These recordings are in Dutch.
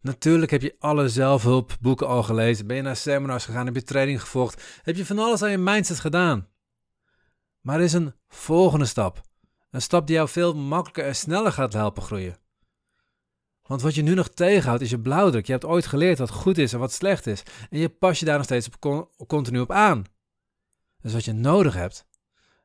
Natuurlijk heb je alle zelfhulpboeken al gelezen, ben je naar seminars gegaan, heb je training gevolgd, heb je van alles aan je mindset gedaan. Maar er is een volgende stap. Een stap die jou veel makkelijker en sneller gaat helpen groeien. Want wat je nu nog tegenhoudt is je blauwdruk. Je hebt ooit geleerd wat goed is en wat slecht is. En je pas je daar nog steeds continu op aan. Dus wat je nodig hebt,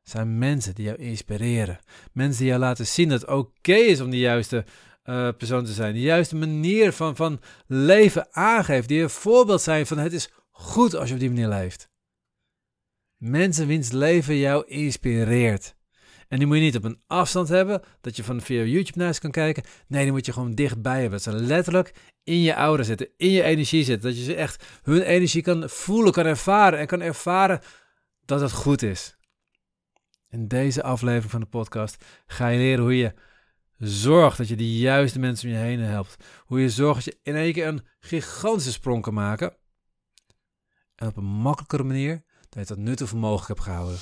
zijn mensen die jou inspireren. Mensen die jou laten zien dat het oké is om de juiste uh, persoon te zijn. De juiste manier van, van leven aangeeft. Die een voorbeeld zijn van het is goed als je op die manier leeft. Mensen wiens leven jou inspireert. En die moet je niet op een afstand hebben, dat je van via YouTube naar ze kan kijken. Nee, die moet je gewoon dichtbij hebben. Dat ze letterlijk in je aura zitten, in je energie zitten. Dat je ze echt hun energie kan voelen, kan ervaren en kan ervaren dat het goed is. In deze aflevering van de podcast ga je leren hoe je zorgt dat je de juiste mensen om je heen helpt. Hoe je zorgt dat je in één keer een gigantische sprong kan maken. En op een makkelijkere manier dat je tot nu toe voor mogelijk hebt gehouden.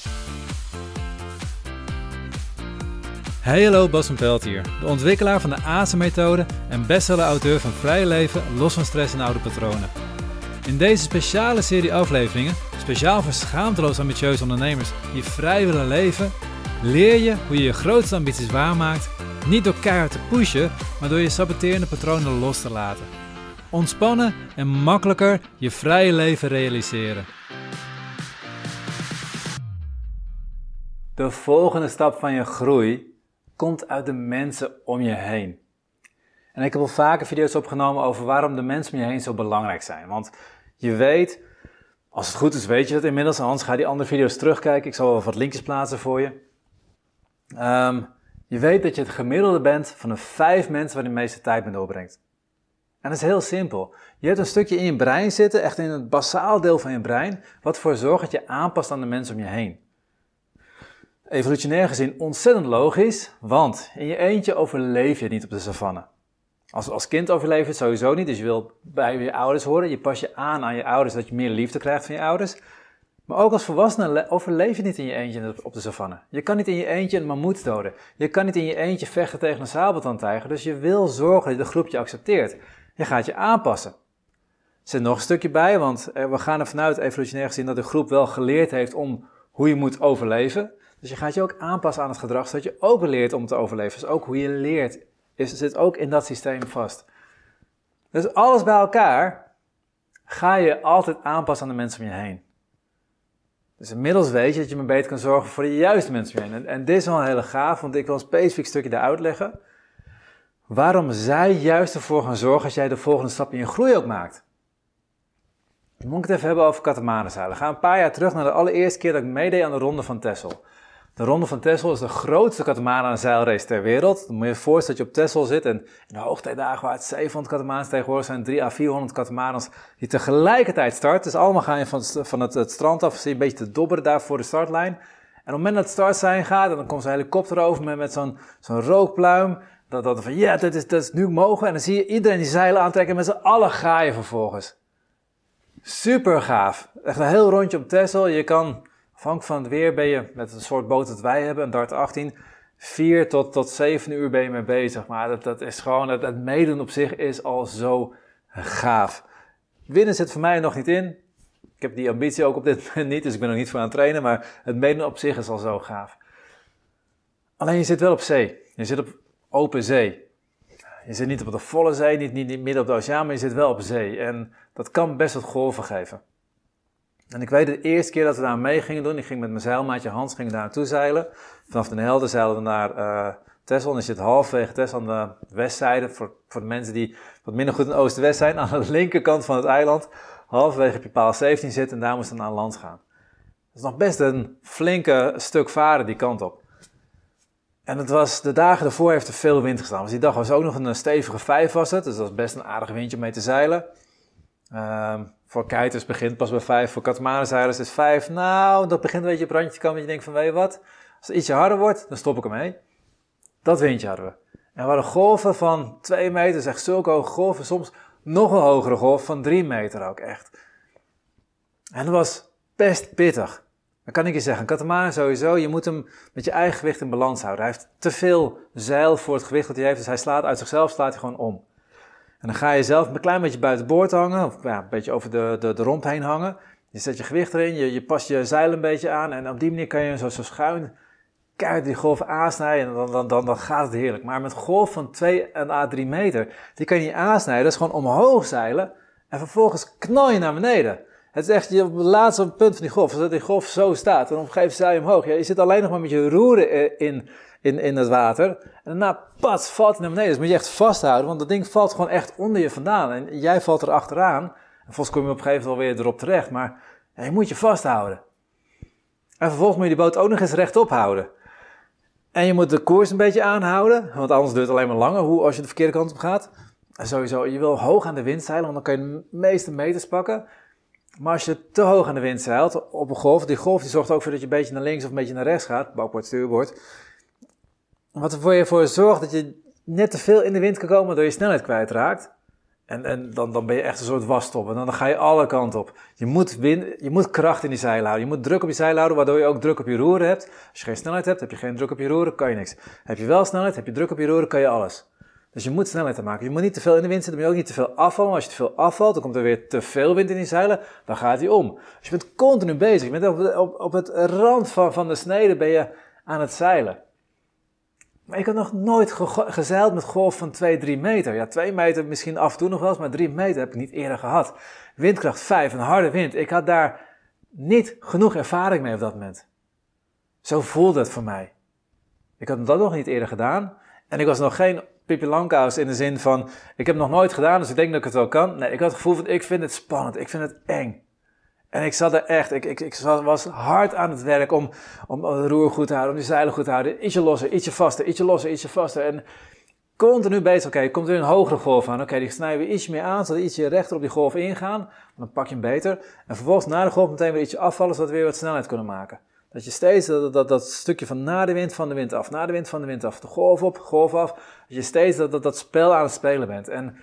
Hey hallo, Bas van Pelt hier, de ontwikkelaar van de ASE-methode en bestseller-auteur van Vrije Leven, los van stress en oude patronen. In deze speciale serie afleveringen, speciaal voor schaamteloos ambitieuze ondernemers die vrij willen leven, leer je hoe je je grootste ambities waarmaakt, niet door keihard te pushen, maar door je saboterende patronen los te laten. Ontspannen en makkelijker je vrije leven realiseren. De volgende stap van je groei komt uit de mensen om je heen. En ik heb al vaker video's opgenomen over waarom de mensen om je heen zo belangrijk zijn. Want je weet, als het goed is, weet je het inmiddels. Anders ga die andere video's terugkijken. Ik zal wel wat linkjes plaatsen voor je. Um, je weet dat je het gemiddelde bent van de vijf mensen waar je de meeste tijd mee doorbrengt. En dat is heel simpel. Je hebt een stukje in je brein zitten, echt in het basaal deel van je brein, wat ervoor zorgt dat je aanpast aan de mensen om je heen. Evolutionair gezien ontzettend logisch, want in je eentje overleef je niet op de savanne. Als, als kind overleef je het sowieso niet, dus je wil bij je ouders horen. Je pas je aan aan je ouders, dat je meer liefde krijgt van je ouders. Maar ook als volwassene overleef je niet in je eentje op de savanne. Je kan niet in je eentje een mammoet doden. Je kan niet in je eentje vechten tegen een sabeltandtijger. Dus je wil zorgen dat de groep je accepteert. Je gaat je aanpassen. Er zit nog een stukje bij, want we gaan er vanuit evolutionair gezien dat de groep wel geleerd heeft om hoe je moet overleven. Dus je gaat je ook aanpassen aan het gedrag, zodat je ook leert om te overleven. Dus ook hoe je leert is, zit ook in dat systeem vast. Dus alles bij elkaar ga je altijd aanpassen aan de mensen om je heen. Dus inmiddels weet je dat je me beter kan zorgen voor de juiste mensen heen. En, dit is wel een hele gaaf, want ik wil een specifiek stukje daar uitleggen. Waarom zij juist ervoor gaan zorgen als jij de volgende stap in je groei ook maakt. Dan moet ik het even hebben over katamaranzeilen. Ga een paar jaar terug naar de allereerste keer dat ik meedeed aan de Ronde van Texel. De Ronde van Texel is de grootste katamaran-zeilrace ter wereld. Dan moet je je voorstellen dat je op Texel zit en in de hoogtijdagen waar het 700 katamarans tegenwoordig zijn, 3 à 400 katamarans die tegelijkertijd starten. Dus allemaal gaan je van, van het, strand af, zie een beetje te dobberen daar voor de startlijn. En op het moment dat het start zijn gaat, dan komt zo'n helikopter over met, met zo'n zo'n rookpluim. Dat, dat van, ja, is, nu mogen. En dan zie je iedereen die zeilen aantrekken en met z'n allen ga je vervolgens. Super gaaf. Echt een heel rondje op Texel. Je kan Afhankelijk van het weer ben je met een soort boot dat wij hebben, een Dart 18, 4 tot, tot 7 uur ben je mee bezig. Maar dat, dat is gewoon, het, het meedoen op zich is al zo gaaf. Winnen zit voor mij nog niet in. Ik heb die ambitie ook op dit moment niet, dus ik ben nog niet voor aan het trainen. Maar het meedoen op zich is al zo gaaf. Alleen je zit wel op zee. Je zit op open zee. Je zit niet op de volle zee, niet, niet, niet midden op de oceaan, maar je zit wel op zee. En dat kan best wat golven geven. En ik weet de eerste keer dat we daar mee gingen doen, ik ging met mijn zeilmaatje Hans ging daar naartoe zeilen. Vanaf de Helder zeilden we naar uh. En je zit halfwege Texel aan de westzijde, voor, voor de mensen die wat minder goed in oost-west zijn, aan de linkerkant van het eiland. Halverwege heb je paal 17 zitten en daar moesten we aan land gaan. Dat is nog best een flinke stuk varen die kant op. En het was, de dagen ervoor heeft er veel wind gestaan. Dus die dag was ook nog een stevige vijf was het, dus dat was best een aardig windje om mee te zeilen. Uh, voor kiters begint pas bij 5, voor katamaranzeilers is 5. Nou, dat begint een beetje op randje te komen dat je denkt van, weet je wat, als het ietsje harder wordt, dan stop ik ermee. Dat windje hadden we. En we hadden golven van 2 meter, zeg zulke hoge golven, soms nog een hogere golf van 3 meter ook echt. En dat was best pittig. Dan kan ik je zeggen, katamaran sowieso, je moet hem met je eigen gewicht in balans houden. Hij heeft te veel zeil voor het gewicht dat hij heeft, dus hij slaat uit zichzelf, slaat hij gewoon om. En dan ga je zelf een klein beetje buiten boord hangen, of ja, een beetje over de, de, de romp heen hangen. Je zet je gewicht erin, je, je past je zeil een beetje aan en op die manier kan je zo, zo schuin keihard die golf aansnijden en dan, dan, dan, dan gaat het heerlijk. Maar met golf van 2 en a 3 meter, die kan je niet aansnijden. Dat is gewoon omhoog zeilen en vervolgens knal je naar beneden. Het is echt je het laatste punt van die golf, zodat die golf zo staat. En op een gegeven zeil je omhoog. Ja, je zit alleen nog maar met je roeren in, in, in het water. En daarna, pat, valt hij naar beneden. Dus moet je echt vasthouden, want dat ding valt gewoon echt onder je vandaan. En jij valt er achteraan. En volgens kom je op een gegeven moment weer erop terecht. Maar je moet je vasthouden. En vervolgens moet je die boot ook nog eens rechtop houden. En je moet de koers een beetje aanhouden, want anders duurt het alleen maar langer hoe, als je de verkeerde kant op gaat. En sowieso, je wil hoog aan de wind zeilen, want dan kan je de meeste meters pakken. Maar als je te hoog aan de wind zeilt op een golf, die golf die zorgt ook voor dat je een beetje naar links of een beetje naar rechts gaat, bakboord, stuurboord. Wat ervoor je voor zorgt dat je net te veel in de wind kan komen, waardoor je snelheid kwijtraakt. En, en dan, dan ben je echt een soort wasstop. En dan, ga je alle kanten op. Je moet, je moet kracht in die zeilen houden. Je moet druk op je zeilen houden, waardoor je ook druk op je roeren hebt. Als je geen snelheid hebt, heb je geen druk op je roeren, kan je niks. Heb je wel snelheid, heb je druk op je roeren, kan je alles. Dus je moet snelheid maken. Je moet niet te veel in de wind zitten, maar je ook niet te veel afvallen. Als je te veel afvalt, dan komt er weer te veel wind in die zeilen, dan gaat hij om. Dus je bent continu bezig. Je bent op, op, op het rand van, van de snede ben je aan het zeilen. Maar ik had nog nooit gezeild met golf van 2, 3 meter. Ja, 2 meter misschien af en toe nog wel eens, maar 3 meter heb ik niet eerder gehad. Windkracht 5, een harde wind. Ik had daar niet genoeg ervaring mee op dat moment. Zo voelde het voor mij. Ik had dat nog niet eerder gedaan. En ik was nog geen Pippi Langkous in de zin van, ik heb het nog nooit gedaan, dus ik denk dat ik het wel kan. Nee, ik had het gevoel van, ik vind het spannend, ik vind het eng. En ik zat er echt, ik, ik, ik was hard aan het werk om, om roer goed te houden, om die zeilen goed te houden. Ietsje losser, ietsje vaster, ietsje losser, ietsje vaster. En continu bezig, oké, komt er een hogere golf aan. Oké, die snijden we ietsje meer aan, zodat ietsje rechter op die golf ingaan. Dan pak je hem beter. En vervolgens na de golf meteen weer ietsje afvallen, zodat we weer wat snelheid kunnen maken. Dat je steeds dat, dat, dat stukje van na de wind, van de wind af, na de wind, van de wind af, de golf op, golf af. Dat je steeds dat, dat, dat spel aan het spelen bent. En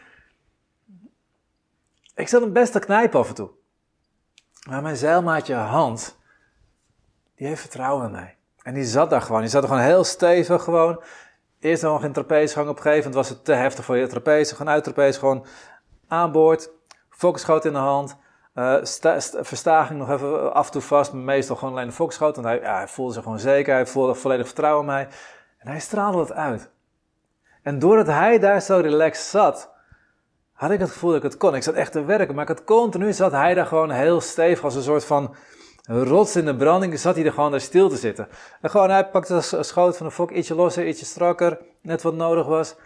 ik zat hem best te knijpen af en toe. Maar mijn zeilmaatje Hans, die heeft vertrouwen in mij. En die zat daar gewoon. Die zat er gewoon heel stevig gewoon. Eerst nog in trapezgang. Op een gegeven moment was het te heftig voor je trapeze. Gewoon uit trapeze, gewoon aan boord. Focusgoot in de hand. Uh, verstaging nog even af en toe vast. Maar meestal gewoon alleen de focusgoot. Want hij, ja, hij voelde zich gewoon zeker. Hij voelde volledig vertrouwen in mij. En hij straalde het uit. En doordat hij daar zo relaxed zat, had ik het gevoel dat ik het kon. Ik zat echt te werken, maar ik had continu zat hij daar gewoon heel stevig als een soort van rots in de branding. Zat hij er gewoon daar stil te zitten. En gewoon, hij pakte de schoot van de fok ietsje losser, ietsje strakker, net wat nodig was. Op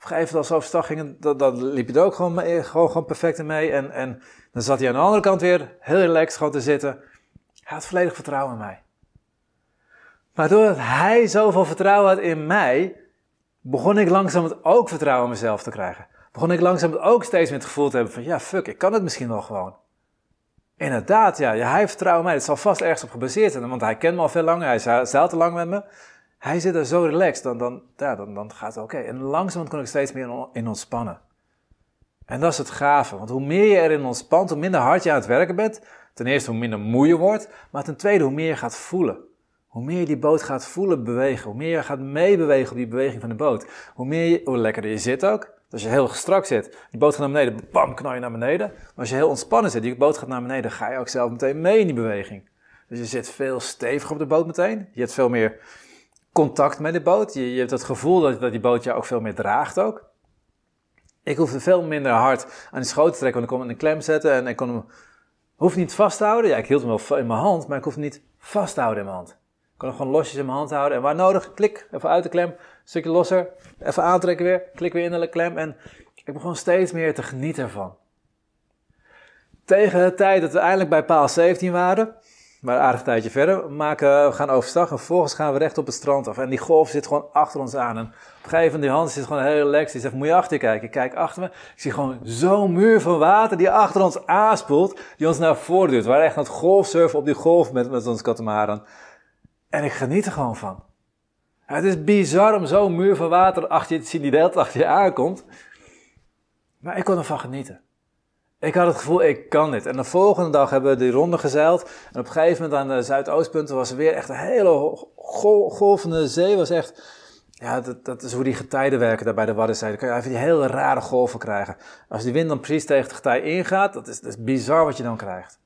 een gegeven moment als dan, liep je er ook gewoon, mee, gewoon, perfect mee. En, en dan zat hij aan de andere kant weer heel relaxed gewoon te zitten. Hij had volledig vertrouwen in mij. Maar doordat hij zoveel vertrouwen had in mij, begon ik langzaam ook vertrouwen in mezelf te krijgen begon ik langzaam ook steeds meer het gevoel te hebben van, ja, fuck, ik kan het misschien wel gewoon. Inderdaad, ja, hij vertrouwt mij. Het zal vast ergens op gebaseerd zijn, want hij kent me al veel langer, hij zeilt te lang met me. Hij zit er zo relaxed, dan, dan, ja, dan, dan gaat het oké. En langzaam kon ik steeds meer in ontspannen. En dat is het gave, want hoe meer je erin ontspant, hoe minder hard je aan het werken bent. Ten eerste, hoe minder moe je wordt, maar ten tweede, hoe meer je gaat voelen. Hoe meer je die boot gaat voelen bewegen, hoe meer je gaat meebewegen op die beweging van de boot, hoe, meer je, hoe lekkerder je zit ook, als je heel strak zit, die boot gaat naar beneden, bam, knal je naar beneden. Maar als je heel ontspannen zit, die boot gaat naar beneden, ga je ook zelf meteen mee in die beweging. Dus je zit veel steviger op de boot meteen. Je hebt veel meer contact met de boot. Je, je hebt het gevoel dat, dat die boot jou ook veel meer draagt ook. Ik hoefde veel minder hard aan die schoot te trekken, want ik kon hem in een klem zetten en ik kon hem... Hoef niet vast te houden. Ja, ik hield hem wel in mijn hand, maar ik hoef hem niet vast te houden in mijn hand. Kon hem gewoon losjes in mijn hand houden en waar nodig, klik, even uit de klem, stukje losser, even aantrekken weer, klik weer in de klem en ik begon steeds meer te genieten ervan. Tegen de tijd dat we eindelijk bij paal 17 waren, maar een aardig tijdje verder, we, maken, we gaan overstag en vervolgens gaan we recht op het strand af. En die golf zit gewoon achter ons aan. En op een gegeven moment, die Hans zit gewoon heel relaxed. Die zegt, moet je achter je kijken? Ik kijk achter me. Ik zie gewoon zo'n muur van water die achter ons aanspoelt, die ons naar voren duwt. We waren echt aan het golfsurfen op die golf met, met ons katamaran. En ik geniet er gewoon van. Het is bizar om zo'n muur van water achter je te zien die de achter je aankomt. Maar ik kon ervan genieten. Ik had het gevoel, ik kan dit. En de volgende dag hebben we die ronde gezeild. En op een gegeven moment aan de zuidoostpunten was er weer echt een hele golvende zee. Was echt, ja, dat, dat is hoe die getijden werken daar bij de Waddenzee. Dan kun je even die hele rare golven krijgen. Als die wind dan precies tegen het getij ingaat, dat is, dat is bizar wat je dan krijgt.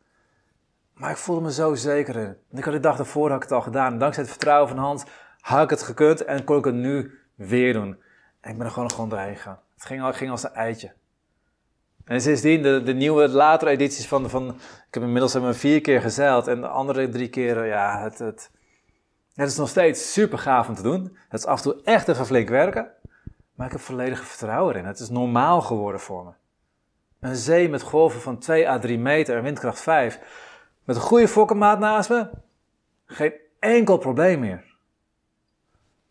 Maar ik voelde me zo zeker in. Ik had de dag ervoor had ik het al gedaan. Dankzij het vertrouwen van Hans had ik het gekund en kon ik het nu weer doen. En ik ben er gewoon gewoon doorheen gegaan. Het ging, ging als een eitje. En sindsdien, de, de nieuwe, latere edities van, van... Ik heb inmiddels hebben vier keer gezeild. En de andere drie keren, ja, het, het, het is nog steeds super gaaf om te doen. Het is af en toe echt even flink werken. Maar ik heb volledig vertrouwen erin. Het is normaal geworden voor me. Een zee met golven van 2 à 3 meter en windkracht 5. Met een goede fokkenmaat naast me. Geen enkel probleem meer.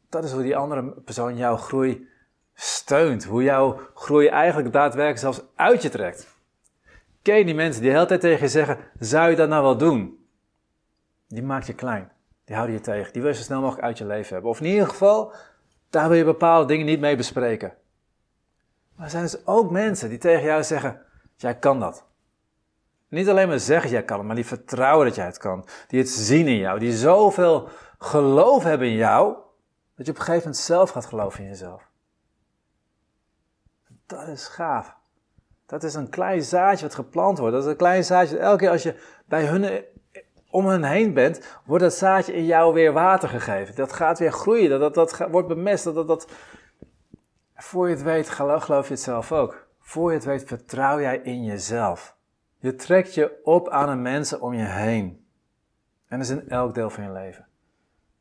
Dat is hoe die andere persoon jouw groei steunt. Hoe jouw groei eigenlijk daadwerkelijk zelfs uit je trekt. Ken je die mensen die de hele tijd tegen je zeggen: Zou je dat nou wel doen? Die maakt je klein. Die houden je tegen. Die wil je zo snel mogelijk uit je leven hebben. Of in ieder geval, daar wil je bepaalde dingen niet mee bespreken. Maar er zijn dus ook mensen die tegen jou zeggen: Jij kan dat. Niet alleen maar zeggen jij kan maar die vertrouwen dat jij het kan. Die het zien in jou. Die zoveel geloof hebben in jou, dat je op een gegeven moment zelf gaat geloven in jezelf. Dat is gaaf. Dat is een klein zaadje wat geplant wordt. Dat is een klein zaadje. Elke keer als je bij hun om hen heen bent, wordt dat zaadje in jou weer water gegeven. Dat gaat weer groeien. Dat, dat, dat wordt bemest. Dat, dat, dat... Voor je het weet, geloof, geloof je het zelf ook. Voor je het weet, vertrouw jij in jezelf. Je trekt je op aan de mensen om je heen. En dat is in elk deel van je leven.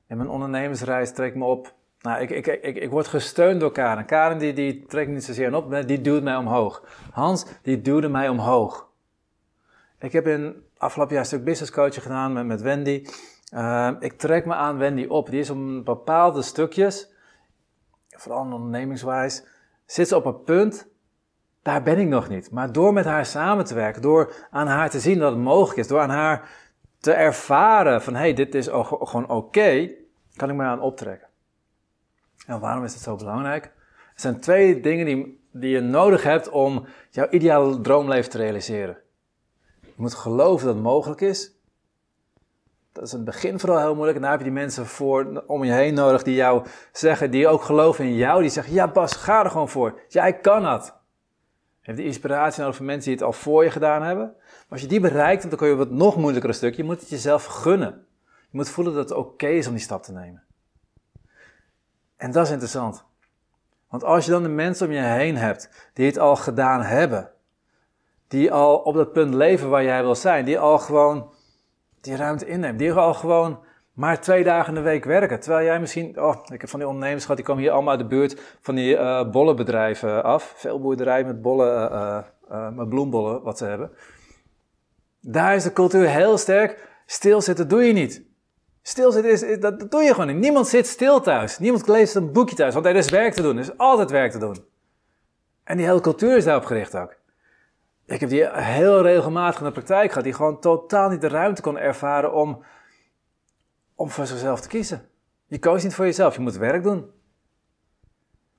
In mijn ondernemersreis trek ik me op. Nou, ik, ik, ik, ik word gesteund door Karen. Karen die, die trekt niet zozeer op, die duwt mij omhoog. Hans, die duwde mij omhoog. Ik heb afgelopen jaar een stuk business coaching gedaan met, met Wendy. Uh, ik trek me aan Wendy op. Die is op bepaalde stukjes, vooral ondernemingswijs, zit ze op een punt daar ben ik nog niet. Maar door met haar samen te werken, door aan haar te zien dat het mogelijk is, door aan haar te ervaren van hé, hey, dit is gewoon oké, kan ik me aan optrekken. En waarom is het zo belangrijk? Er zijn twee dingen die, die je nodig hebt om jouw ideale droomleven te realiseren. Je moet geloven dat het mogelijk is. Dat is in het begin vooral heel moeilijk. En daar heb je die mensen voor om je heen nodig die jou zeggen, die ook geloven in jou. Die zeggen, ja Bas, ga er gewoon voor. Jij kan dat. Je de inspiratie nodig van mensen die het al voor je gedaan hebben. Maar als je die bereikt, dan kun je wat nog moeilijkere stuk. Je moet het jezelf gunnen. Je moet voelen dat het oké is om die stap te nemen. En dat is interessant. Want als je dan de mensen om je heen hebt die het al gedaan hebben, die al op dat punt leven waar jij wil zijn, die al gewoon die ruimte innemen, die al gewoon maar twee dagen in de week werken. Terwijl jij misschien, oh, ik heb van die ondernemers gehad, die komen hier allemaal uit de buurt van die uh, bollenbedrijven af. Veel boerderijen met bollen, uh, uh, met bloembollen, wat ze hebben. Daar is de cultuur heel sterk. Stilzitten doe je niet. Stilzitten, is, dat, dat doe je gewoon niet. Niemand zit stil thuis. Niemand leest een boekje thuis, want er is werk te doen. Er is altijd werk te doen. En die hele cultuur is daarop gericht ook. Ik heb die heel regelmatig in de praktijk gehad, die gewoon totaal niet de ruimte kon ervaren om om voor zichzelf te kiezen. Je koos niet voor jezelf, je moet werk doen.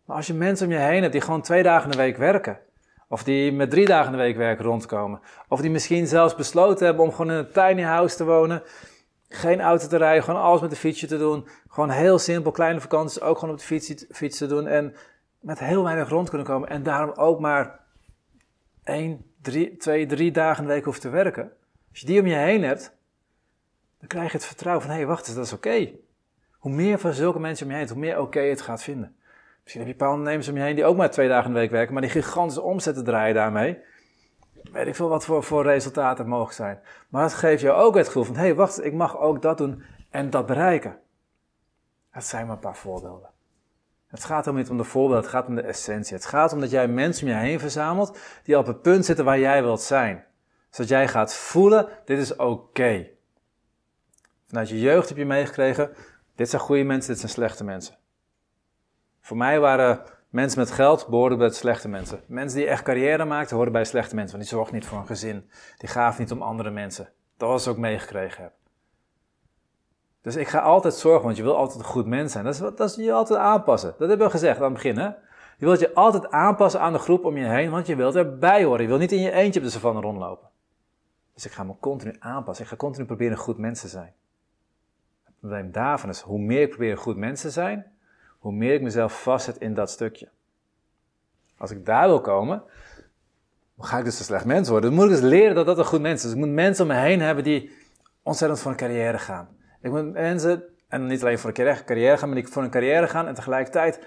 Maar als je mensen om je heen hebt die gewoon twee dagen in de week werken, of die met drie dagen in de week werken rondkomen, of die misschien zelfs besloten hebben om gewoon in een tiny house te wonen, geen auto te rijden, gewoon alles met de fietsje te doen, gewoon heel simpel, kleine vakanties ook gewoon op de fiets, fiets te doen en met heel weinig rond kunnen komen en daarom ook maar één, drie, twee, drie dagen in de week hoeft te werken. Als je die om je heen hebt, dan krijg je het vertrouwen van, hé, hey, wacht eens, dat is oké. Hoe meer van zulke mensen om je heen, hoe meer oké het gaat vinden. Misschien heb je een paar ondernemers om je heen die ook maar twee dagen in de week werken, maar die gigantische omzetten draaien daarmee. Weet ik veel wat voor, voor resultaten mogelijk zijn. Maar dat geeft jou ook het gevoel van, hé, hey, wacht, ik mag ook dat doen en dat bereiken. Dat zijn maar een paar voorbeelden. Het gaat om niet om de voorbeelden, het gaat om de essentie. Het gaat om dat jij mensen om je heen verzamelt die op het punt zitten waar jij wilt zijn. Zodat jij gaat voelen, dit is oké. Vanuit je jeugd heb je meegekregen, dit zijn goede mensen, dit zijn slechte mensen. Voor mij waren mensen met geld behoorden bij slechte mensen. Mensen die echt carrière maakten, hoorden bij slechte mensen, want die zorgden niet voor een gezin. Die gaven niet om andere mensen. Dat was ook meegekregen heb. Dus ik ga altijd zorgen, want je wil altijd een goed mens zijn. Dat is, dat is je altijd aanpassen. Dat hebben we gezegd aan het begin. Hè? Je wilt je altijd aanpassen aan de groep om je heen, want je wilt erbij horen. Je wilt niet in je eentje op de savanne rondlopen. Dus ik ga me continu aanpassen. Ik ga continu proberen een goed mens te zijn probleem daarvan is, hoe meer ik probeer goed mens te zijn, hoe meer ik mezelf vastzet in dat stukje. Als ik daar wil komen, ga ik dus een slecht mens worden. Dan moet ik dus leren dat dat een goed mens is. Ik moet mensen om me heen hebben die ontzettend voor een carrière gaan. Ik moet mensen, en niet alleen voor een carrière, carrière gaan, maar die voor een carrière gaan en tegelijkertijd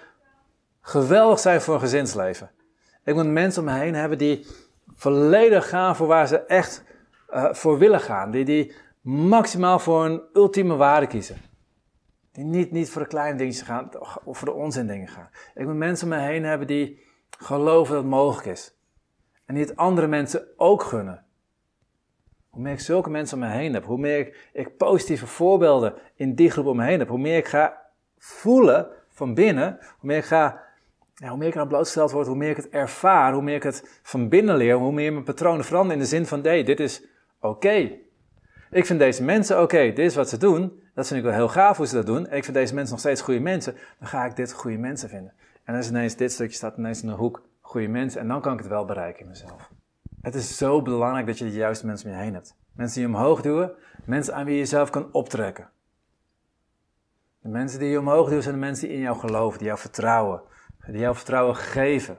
geweldig zijn voor een gezinsleven. Ik moet mensen om me heen hebben die volledig gaan voor waar ze echt uh, voor willen gaan. Die, die maximaal voor een ultieme waarde kiezen. Die niet, niet voor de kleine dingetjes gaan of voor de onzin dingen gaan. Ik moet mensen om me heen hebben die geloven dat het mogelijk is. En die het andere mensen ook gunnen. Hoe meer ik zulke mensen om me heen heb, hoe meer ik, positieve voorbeelden in die groep om me heen heb, hoe meer ik ga voelen van binnen, hoe meer ik ga ja, hoe meer ik aan blootgesteld word, hoe meer ik het ervaar, hoe meer ik het van binnen leer, hoe meer mijn patronen veranderen in de zin van, nee, dit is oké. Ik vind deze mensen oké, dit is wat ze doen, dat vind ik wel heel gaaf hoe ze dat doen. En ik vind deze mensen nog steeds goede mensen, dan ga ik dit goede mensen vinden. En dan is ineens, dit stukje staat ineens in de hoek, goede mensen, en dan kan ik het wel bereiken in mezelf. Het is zo belangrijk dat je de juiste mensen om je heen hebt. Mensen die je omhoog duwen, mensen aan wie je jezelf kan optrekken. De mensen die je omhoog duwen zijn de mensen die in jou geloven, die jou vertrouwen, die jou vertrouwen geven.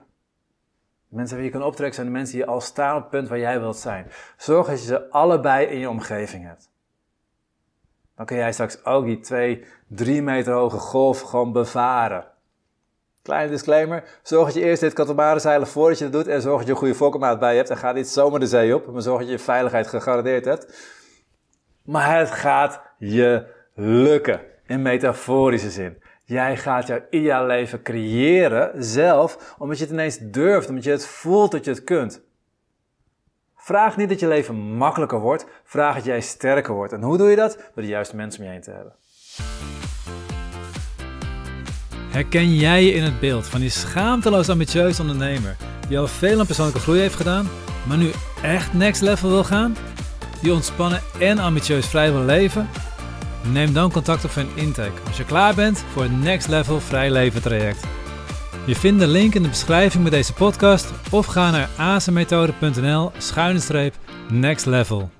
Mensen wie je kan optrekken zijn de mensen die al staan op het punt waar jij wilt zijn. Zorg dat je ze allebei in je omgeving hebt. Dan kun jij straks ook die twee, drie meter hoge golf gewoon bevaren. Kleine disclaimer, zorg dat je eerst dit katamaranzeilen voordat je dat doet en zorg dat je een goede fokkermaat bij hebt en ga niet zomaar de zee op, maar zorg dat je je veiligheid gegarandeerd hebt. Maar het gaat je lukken, in metaforische zin. Jij gaat jouw ideale leven creëren zelf, omdat je het ineens durft, omdat je het voelt dat je het kunt. Vraag niet dat je leven makkelijker wordt, vraag dat jij sterker wordt. En hoe doe je dat? Door de juiste mensen om je te hebben. Herken jij je in het beeld van die schaamteloos ambitieuze ondernemer die al veel aan persoonlijke groei heeft gedaan, maar nu echt next level wil gaan? Die ontspannen en ambitieus vrij wil leven? Neem dan contact op een intake als je klaar bent voor het Next Level Vrij Leven traject. Je vindt de link in de beschrijving met deze podcast of ga naar azenmethode.nl schuine streep next level.